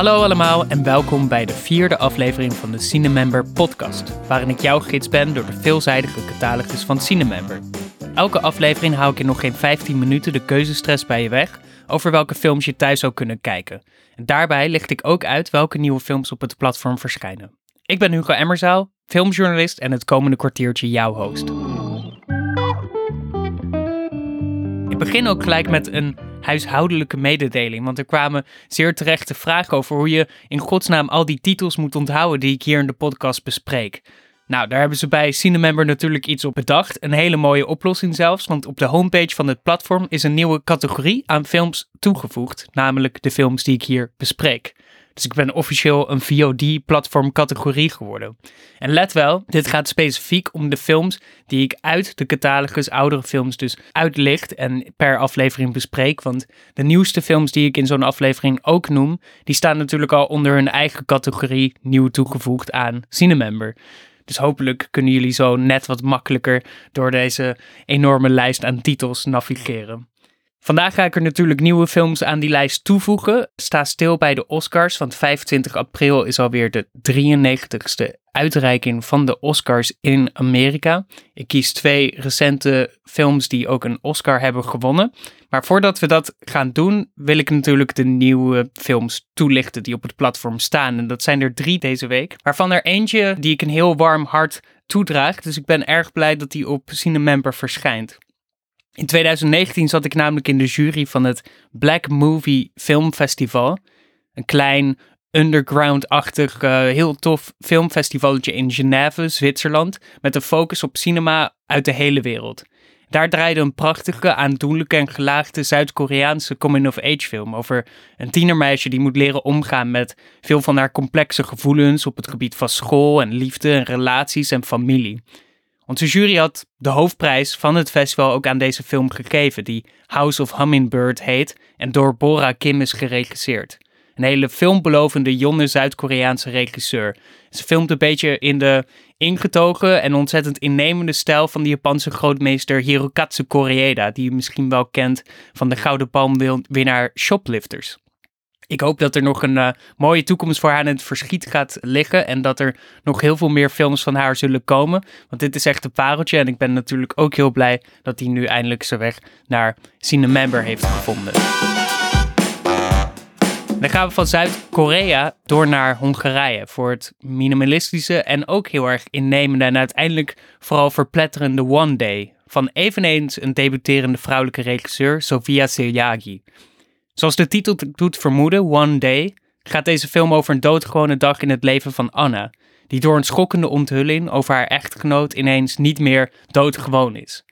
Hallo allemaal en welkom bij de vierde aflevering van de Cinemember podcast, waarin ik jouw gids ben door de veelzijdige catalogus van Cinemember. Elke aflevering hou ik in nog geen 15 minuten de keuzestress bij je weg over welke films je thuis zou kunnen kijken. En daarbij licht ik ook uit welke nieuwe films op het platform verschijnen. Ik ben Hugo Emmerzaal, filmjournalist en het komende kwartiertje jouw host. Ik begin ook gelijk met een huishoudelijke mededeling, want er kwamen zeer terechte vragen over hoe je in godsnaam al die titels moet onthouden die ik hier in de podcast bespreek. Nou, daar hebben ze bij Cinemember natuurlijk iets op bedacht. Een hele mooie oplossing zelfs, want op de homepage van het platform is een nieuwe categorie aan films toegevoegd, namelijk de films die ik hier bespreek. Dus ik ben officieel een VOD-platform categorie geworden. En let wel, dit gaat specifiek om de films die ik uit de catalogus oudere films dus uitlicht en per aflevering bespreek. Want de nieuwste films die ik in zo'n aflevering ook noem, die staan natuurlijk al onder hun eigen categorie nieuw toegevoegd aan Cinemember. Dus hopelijk kunnen jullie zo net wat makkelijker door deze enorme lijst aan titels navigeren. Vandaag ga ik er natuurlijk nieuwe films aan die lijst toevoegen. Sta stil bij de Oscars, want 25 april is alweer de 93ste uitreiking van de Oscars in Amerika. Ik kies twee recente films die ook een Oscar hebben gewonnen. Maar voordat we dat gaan doen, wil ik natuurlijk de nieuwe films toelichten die op het platform staan. En dat zijn er drie deze week, waarvan er eentje die ik een heel warm hart toedraag. Dus ik ben erg blij dat die op Cinemember verschijnt. In 2019 zat ik namelijk in de jury van het Black Movie Film Festival. Een klein underground-achtig, uh, heel tof filmfestivaletje in Genève, Zwitserland, met een focus op cinema uit de hele wereld. Daar draaide een prachtige, aandoenlijke en gelaagde Zuid-Koreaanse coming-of-age film over een tienermeisje die moet leren omgaan met veel van haar complexe gevoelens op het gebied van school en liefde en relaties en familie. Onze jury had de hoofdprijs van het festival ook aan deze film gegeven, die House of Hummingbird heet en door Bora Kim is geregisseerd. Een hele filmbelovende jonge Zuid-Koreaanse regisseur. Ze filmt een beetje in de ingetogen en ontzettend innemende stijl van de Japanse grootmeester Hirokatsu Koreeda, die je misschien wel kent van de Gouden Palmwinnaar Shoplifters. Ik hoop dat er nog een uh, mooie toekomst voor haar in het verschiet gaat liggen. En dat er nog heel veel meer films van haar zullen komen. Want dit is echt een pareltje. En ik ben natuurlijk ook heel blij dat hij nu eindelijk zijn weg naar Cinemember heeft gevonden. Dan gaan we van Zuid-Korea door naar Hongarije voor het minimalistische en ook heel erg innemende en uiteindelijk vooral verpletterende One Day van eveneens een debuterende vrouwelijke regisseur Sofia Selyagi. Zoals de titel doet vermoeden, One Day, gaat deze film over een doodgewone dag in het leven van Anna, die door een schokkende onthulling over haar echtgenoot ineens niet meer doodgewoon is.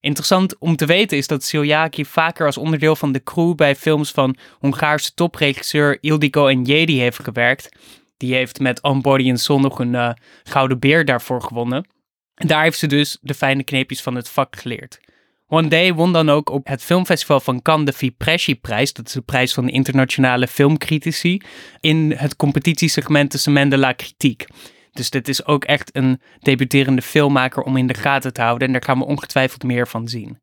Interessant om te weten is dat Siljaki vaker als onderdeel van de crew bij films van Hongaarse topregisseur Ildiko Jedi heeft gewerkt. Die heeft met On Body and Soul nog een uh, gouden beer daarvoor gewonnen. En daar heeft ze dus de fijne kneepjes van het vak geleerd. One Day won dan ook op het filmfestival van Cannes de Vipresci-prijs. Dat is de prijs van de internationale filmcritici. In het competitiesegment Semaine de la Critique. Dus dit is ook echt een debuterende filmmaker om in de gaten te houden. En daar gaan we ongetwijfeld meer van zien.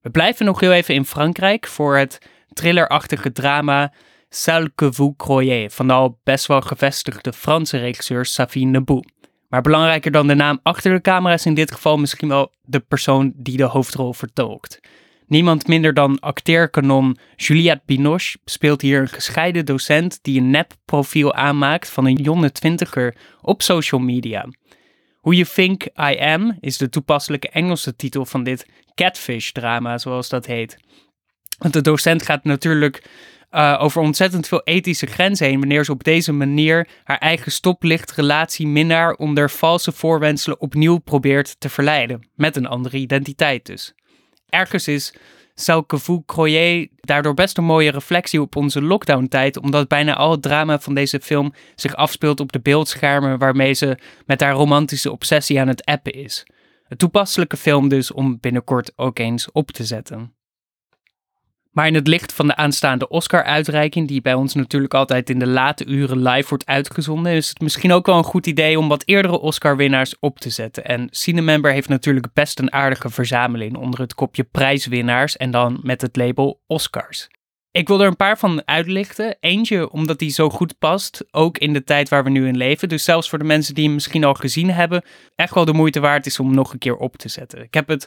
We blijven nog heel even in Frankrijk voor het thrillerachtige drama Celle que vous croyez van de al best wel gevestigde Franse regisseur Savine Nebou. Maar belangrijker dan de naam achter de camera is in dit geval misschien wel de persoon die de hoofdrol vertolkt. Niemand minder dan acteerkanon Juliette Binoche speelt hier een gescheiden docent die een nep-profiel aanmaakt van een jonge twintiger op social media. Who You Think I Am is de toepasselijke Engelse titel van dit catfish-drama, zoals dat heet. Want de docent gaat natuurlijk uh, over ontzettend veel ethische grenzen heen wanneer ze op deze manier haar eigen stoplichtrelatie minnaar onder valse voorwenselen opnieuw probeert te verleiden. Met een andere identiteit dus. Ergens is Salkevu Croyer daardoor best een mooie reflectie op onze lockdown-tijd, omdat bijna al het drama van deze film zich afspeelt op de beeldschermen waarmee ze met haar romantische obsessie aan het appen is. Een toepasselijke film dus om binnenkort ook eens op te zetten. Maar in het licht van de aanstaande Oscar-uitreiking, die bij ons natuurlijk altijd in de late uren live wordt uitgezonden, is het misschien ook wel een goed idee om wat eerdere Oscar-winnaars op te zetten. En Cinemember heeft natuurlijk best een aardige verzameling onder het kopje prijswinnaars en dan met het label Oscars. Ik wil er een paar van uitlichten. Eentje omdat die zo goed past, ook in de tijd waar we nu in leven. Dus zelfs voor de mensen die hem misschien al gezien hebben, echt wel de moeite waard is om nog een keer op te zetten. Ik heb het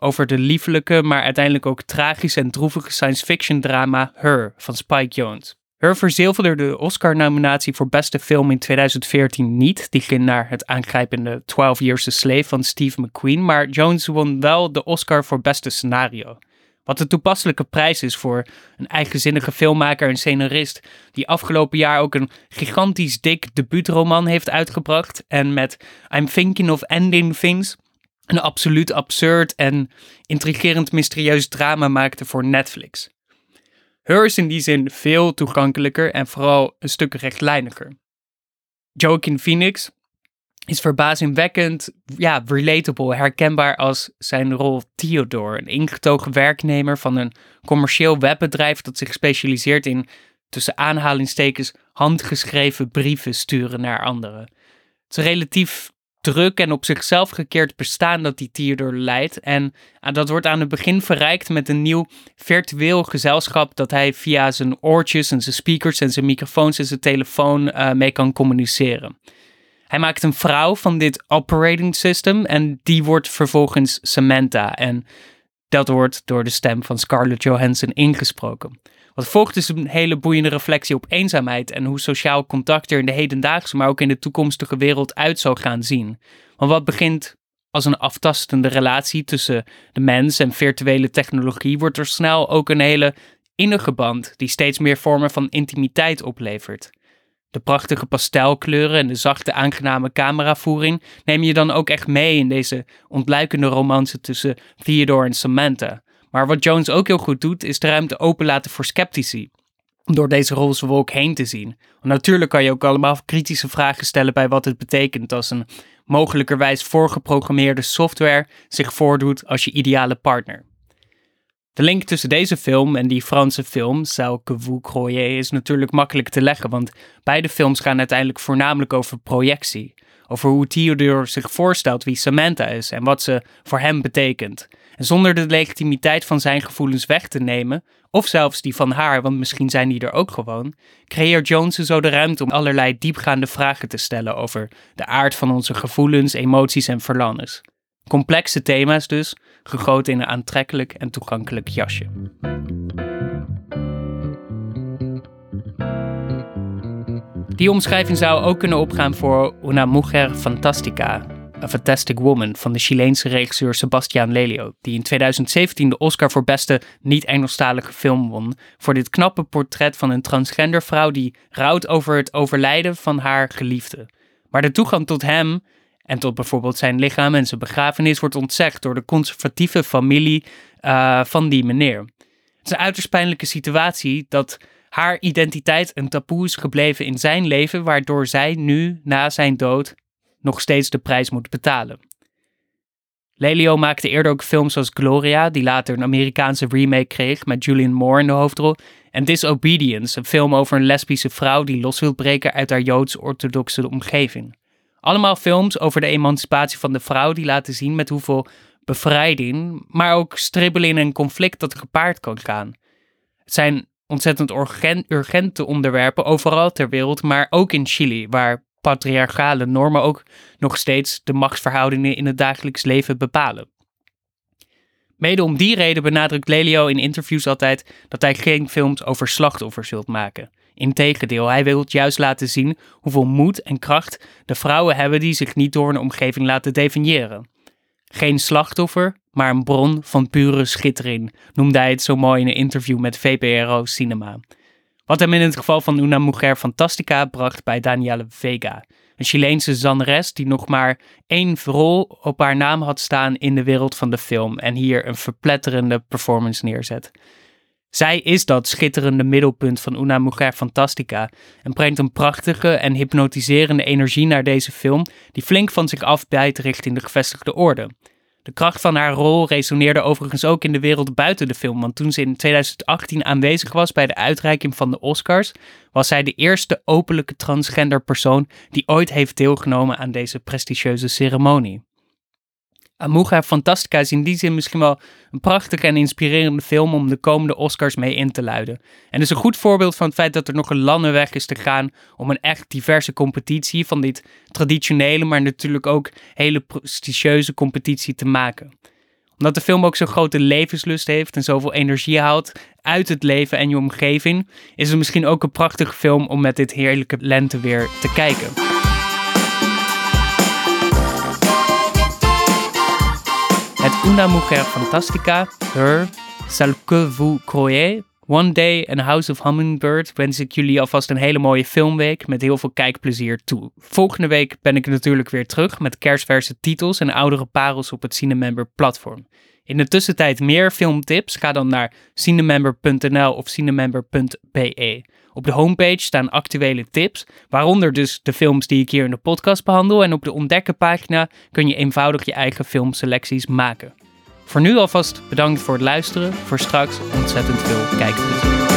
over de liefelijke, maar uiteindelijk ook tragische en droevige science fiction drama Her van Spike Jones. Her verzilverde de Oscar-nominatie voor beste film in 2014 niet. Die ging naar het aangrijpende 12 Years a Slave van Steve McQueen. Maar Jones won wel de Oscar voor beste scenario. Wat de toepasselijke prijs is voor een eigenzinnige filmmaker en scenarist die afgelopen jaar ook een gigantisch dik debuutroman heeft uitgebracht en met I'm Thinking of Ending Things een absoluut absurd en intrigerend mysterieus drama maakte voor Netflix. Her is in die zin veel toegankelijker en vooral een stuk rechtlijniger. Joaquin Phoenix is verbazingwekkend, ja, relatable, herkenbaar als zijn rol Theodore, een ingetogen werknemer van een commercieel webbedrijf dat zich specialiseert in, tussen aanhalingstekens, handgeschreven brieven sturen naar anderen. Het is relatief druk en op zichzelf gekeerd bestaan dat die Theodore leidt. En uh, dat wordt aan het begin verrijkt met een nieuw virtueel gezelschap dat hij via zijn oortjes en zijn speakers en zijn microfoons en zijn telefoon uh, mee kan communiceren. Hij maakt een vrouw van dit operating system en die wordt vervolgens Samantha. En dat wordt door de stem van Scarlett Johansson ingesproken. Wat volgt is een hele boeiende reflectie op eenzaamheid en hoe sociaal contact er in de hedendaagse, maar ook in de toekomstige wereld uit zal gaan zien. Want wat begint als een aftastende relatie tussen de mens en virtuele technologie, wordt er snel ook een hele innige band die steeds meer vormen van intimiteit oplevert. De prachtige pastelkleuren en de zachte aangename cameravoering neem je dan ook echt mee in deze ontluikende romance tussen Theodore en Samantha. Maar wat Jones ook heel goed doet, is de ruimte openlaten voor sceptici. Door deze roze wolk heen te zien. Want natuurlijk kan je ook allemaal kritische vragen stellen bij wat het betekent als een mogelijkerwijs voorgeprogrammeerde software zich voordoet als je ideale partner. De link tussen deze film en die Franse film, Celle vous croyez, is natuurlijk makkelijk te leggen, want beide films gaan uiteindelijk voornamelijk over projectie. Over hoe Theodore zich voorstelt wie Samantha is en wat ze voor hem betekent. En zonder de legitimiteit van zijn gevoelens weg te nemen, of zelfs die van haar, want misschien zijn die er ook gewoon, creëert Jones zo de ruimte om allerlei diepgaande vragen te stellen over de aard van onze gevoelens, emoties en verlangens. Complexe thema's dus, gegoten in een aantrekkelijk en toegankelijk jasje. Die omschrijving zou ook kunnen opgaan voor Una Mujer Fantastica, A Fantastic Woman van de Chileense regisseur Sebastián Lelio, die in 2017 de Oscar voor beste niet-Engelstalige film won voor dit knappe portret van een transgender vrouw die rouwt over het overlijden van haar geliefde. Maar de toegang tot hem en tot bijvoorbeeld zijn lichaam en zijn begrafenis wordt ontzegd door de conservatieve familie uh, van die meneer. Het is een uiterst pijnlijke situatie dat haar identiteit een taboe is gebleven in zijn leven, waardoor zij nu, na zijn dood, nog steeds de prijs moet betalen. Lelio maakte eerder ook films zoals Gloria, die later een Amerikaanse remake kreeg met Julianne Moore in de hoofdrol, en Disobedience, een film over een lesbische vrouw die los wil breken uit haar joods-orthodoxe omgeving. Allemaal films over de emancipatie van de vrouw die laten zien met hoeveel bevrijding, maar ook stribbelen en conflict dat gepaard kan gaan. Het zijn ontzettend urgente onderwerpen overal ter wereld, maar ook in Chili, waar patriarchale normen ook nog steeds de machtsverhoudingen in het dagelijks leven bepalen. Mede om die reden benadrukt Lelio in interviews altijd dat hij geen films over slachtoffers wilt maken. Integendeel, hij wil juist laten zien hoeveel moed en kracht de vrouwen hebben die zich niet door een omgeving laten definiëren. Geen slachtoffer, maar een bron van pure schittering, noemde hij het zo mooi in een interview met VPRO Cinema. Wat hem in het geval van Una Mujer Fantastica bracht bij Daniela Vega, een Chileense zangeres die nog maar één rol op haar naam had staan in de wereld van de film en hier een verpletterende performance neerzet. Zij is dat schitterende middelpunt van Una Mujer Fantastica en brengt een prachtige en hypnotiserende energie naar deze film die flink van zich afbijt richting de gevestigde orde. De kracht van haar rol resoneerde overigens ook in de wereld buiten de film, want toen ze in 2018 aanwezig was bij de uitreiking van de Oscars, was zij de eerste openlijke transgender persoon die ooit heeft deelgenomen aan deze prestigieuze ceremonie. Amuga Fantastica is in die zin misschien wel een prachtige en inspirerende film om de komende Oscars mee in te luiden. En is een goed voorbeeld van het feit dat er nog een lange weg is te gaan om een echt diverse competitie van dit traditionele, maar natuurlijk ook hele prestigieuze competitie te maken omdat de film ook zo'n grote levenslust heeft en zoveel energie haalt uit het leven en je omgeving, is het misschien ook een prachtige film om met dit heerlijke lenteweer te kijken. Het Una Mujer Fantastica, Her, Celle que vous croyez, One Day and House of Hummingbird wens ik jullie alvast een hele mooie filmweek met heel veel kijkplezier toe. Volgende week ben ik natuurlijk weer terug met kerstverse titels en oudere parels op het Cinemember platform. In de tussentijd meer filmtips, ga dan naar cinemember.nl of cinemember.be. Op de homepage staan actuele tips, waaronder dus de films die ik hier in de podcast behandel. En op de ontdekkenpagina kun je eenvoudig je eigen filmselecties maken. Voor nu alvast bedankt voor het luisteren. Voor straks ontzettend veel kijkplezier.